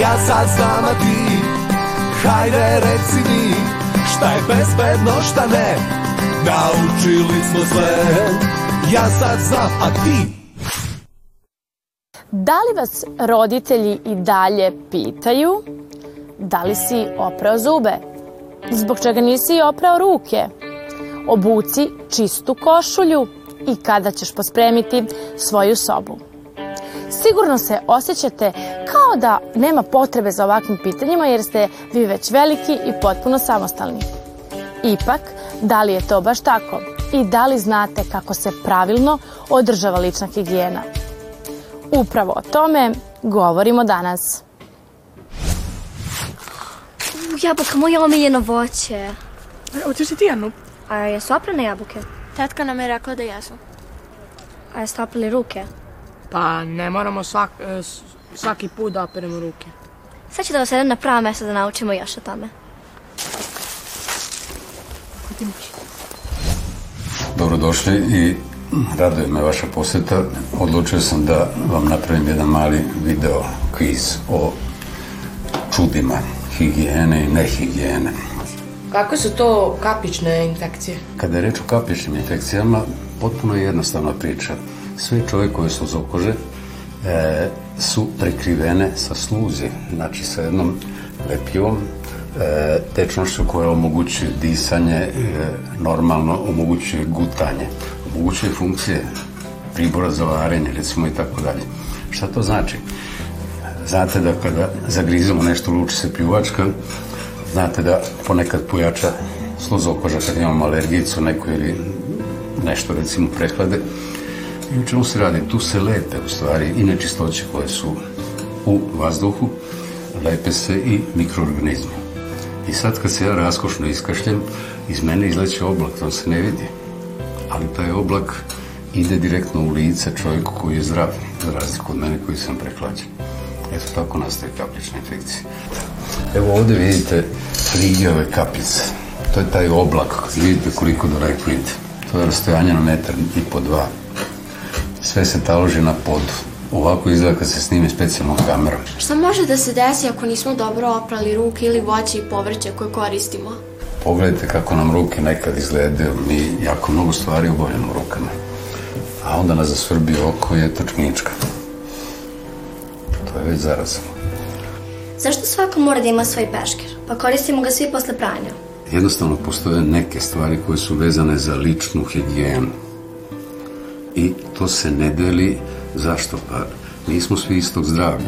Ja sad znam, a ti Hajde reci mi Šta je bezbedno, šta ne Naučili smo sve Ja sad znam, a ti Da li vas roditelji i dalje pitaju da li si oprao zube? Zbog čega nisi oprao ruke? Obuci čistu košulju i kada ćeš pospremiti svoju sobu. Sigurno se osjećate Kao da nema potrebe za ovakvim pitanjima jer ste vi već veliki i potpuno samostalni. Ipak, da li je to baš tako? I da li znate kako se pravilno održava lična higijena? Upravo o tome govorimo danas. U, Jabuka, moje omiljeno voće. E, hoćeš i ti jednu? A jesu oprane jabuke? Tetka nam je rekla da jesu. A jeste oprali ruke? Pa ne moramo svak, e, svaki put da operemo ruke. Sad ću da vas jedem na prava mesta da naučimo još o tome. Dobrodošli i raduje me vaša poseta. Odlučio sam da vam napravim jedan mali video quiz o čudima higijene i nehigijene. Kako su to kapične infekcije? Kada je reč o kapičnim infekcijama, potpuno je jednostavna priča. Svi čovjek koji su zokože e, su prekrivene sa sluzi, znači sa jednom lepljivom e, tečnošću koja omogućuje disanje, e, normalno omogućuje gutanje, omogućuje funkcije pribora za varenje, recimo i tako dalje. Šta to znači? Znate da kada zagrizemo nešto luči se pljuvačka, znate da ponekad pojača sluzokoža kad imamo alergijicu neku ili nešto recimo prehlade, I u čemu se radi? Tu se lete u stvari i nečistoće koje su u vazduhu, lepe se i mikroorganizmi. I sad kad se ja raskošno iskašljem, iz mene izleće oblak, to se ne vidi. Ali taj oblak ide direktno u lice čovjeku koji je zdrav, za razliku od mene koji sam prehlađen. Eto tako nastaje kaplična infekcija. Evo ovde vidite ove kapljice. To je taj oblak, vidite koliko daleko ide. To je rastojanje na metar i po dva. Sve se taloži na podu. Ovako izgleda kad se snimi specijalnom kamerom. Šta može da se desi ako nismo dobro oprali ruke ili voće i povrće koje koristimo? Pogledajte kako nam ruke nekad izgledaju. Mi jako mnogo stvari obavljamo rukama. A onda nas zasvrbi oko je točnička. To je već zaraza. Zašto svako mora da ima svoj peškir? Pa koristimo ga svi posle pranja. Jednostavno postoje neke stvari koje su vezane za ličnu higijenu i to se ne deli zašto pa nismo svi istog zdravlja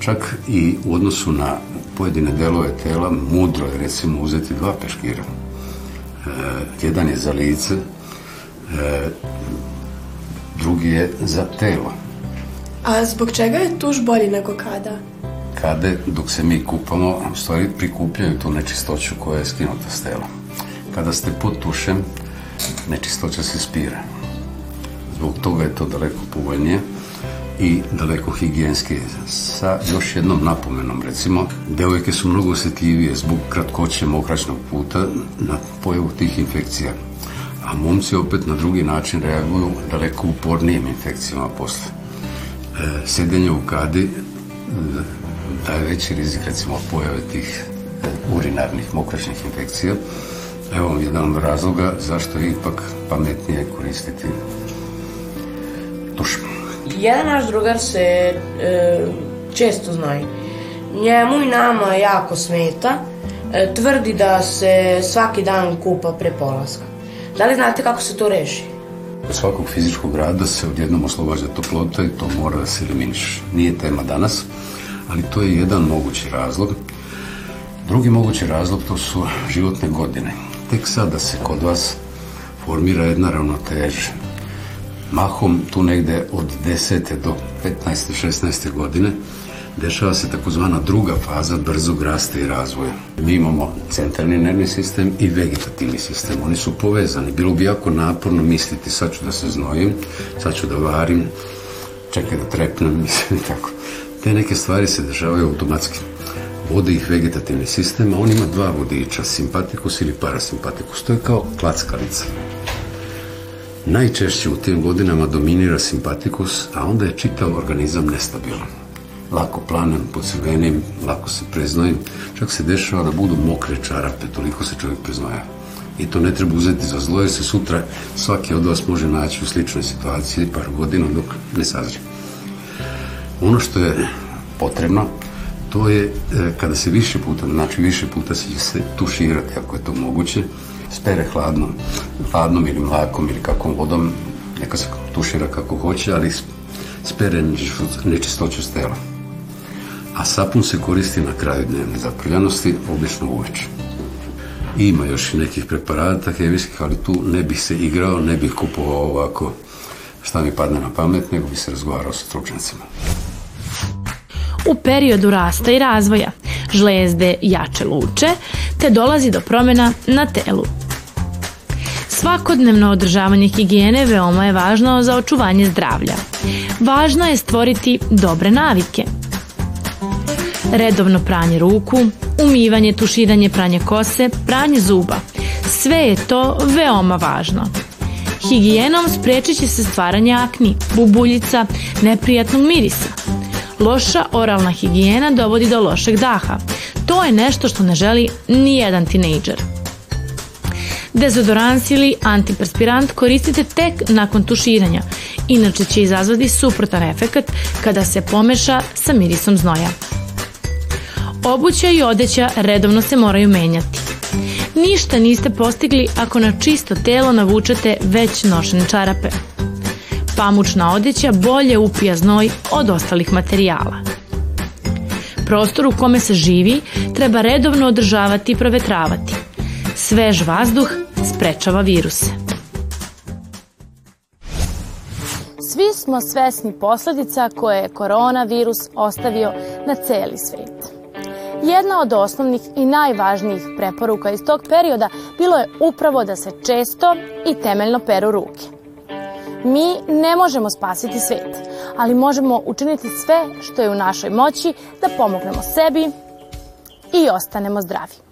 čak i u odnosu na pojedine delove tela mudro je recimo uzeti dva peškira e, jedan je za lice e, drugi je za telo A zbog čega je tuš bolji nego kada? Kade, dok se mi kupamo, u stvari prikupljaju tu nečistoću koja je skinuta s tela. Kada ste pod tušem, nečistoća se spira. Zbog toga je to daleko povoljnije i daleko higijenske sa još jednom napomenom recimo devojke su mnogo osjetljivije zbog kratkoće mokračnog puta na pojavu tih infekcija a momci opet na drugi način reaguju daleko upornijim infekcijama posle e, sedenje u kadi e, daje veći rizik recimo pojave tih e, urinarnih mokračnih infekcija evo jedan od razloga zašto je ipak pametnije koristiti tuš. Jedan naš drugar se e, često znoji. Njemu i nama jako smeta. E, tvrdi da se svaki dan kupa pre polaska. Da li znate kako se to reši? Svakog fizičkog rada se odjednom oslobađa toplota i to mora da se eliminiš. Nije tema danas, ali to je jedan mogući razlog. Drugi mogući razlog to su životne godine. Tek sada se kod vas formira jedna ravnoteža mahom tu negde od 10. do 15. 16. godine dešava se takozvana druga faza brzog rasta i razvoja. Mi imamo centralni nervni sistem i vegetativni sistem. Oni su povezani. Bilo bi jako naporno misliti sad ću da se znojim, sad ću da varim, čekaj da trepnem, mislim i tako. Te neke stvari se dešavaju automatski. Vode ih vegetativni sistem, a on ima dva vodiča, simpatikus ili parasimpatikus. To je kao klackalica. Najčešće u tim godinama dominira simpatikus, a onda je čitav organizam nestabilan. Lako planem, pocrvenim, lako se preznojim, čak se dešava da budu mokre čarape, toliko se čovjek preznoja. I to ne treba uzeti za zlo, jer se sutra svaki od vas može naći u sličnoj situaciji par godina dok ne sazri. Ono što je potrebno, to je e, kada se više puta, znači više puta se tuširati ako je to moguće, spere hladno, hladnom ili mlakom ili kakvom vodom, neka se tušira kako hoće, ali spere nečistoću s tela. A sapun se koristi na kraju dnevne zaprljanosti, obično uveč. Ima još i nekih preparata hemijskih, ali tu ne bih se igrao, ne bih kupovao ovako šta mi padne na pamet, nego bi se razgovarao sa stručnjacima. U periodu rasta i razvoja žlezde jače luče, te dolazi do promena na telu, Svakodnevno održavanje higijene veoma je važno za očuvanje zdravlja. Važno je stvoriti dobre navike. Redovno pranje ruku, umivanje, tuširanje, pranje kose, pranje zuba. Sve je to veoma važno. Higijenom sprečit će se stvaranje akni, bubuljica, neprijatnog mirisa. Loša oralna higijena dovodi do lošeg daha. To je nešto što ne želi ni jedan tinejdžer. Dezodorans ili antiperspirant koristite tek nakon tuširanja, inače će izazvati suprotan efekat kada se pomeša sa mirisom znoja. Obuća i odeća redovno se moraju menjati. Ništa niste postigli ako na čisto telo navučete već nošene čarape. Pamučna odeća bolje upija znoj od ostalih materijala. Prostor u kome se živi treba redovno održavati i provetravati. Svež vazduh sprečava viruse. Svi smo svesni posledica koje je koronavirus ostavio na celi svet. Jedna od osnovnih i najvažnijih preporuka iz tog perioda bilo je upravo da se često i temeljno peru ruke. Mi ne možemo spasiti svet, ali možemo učiniti sve što je u našoj moći da pomognemo sebi i ostanemo zdravi.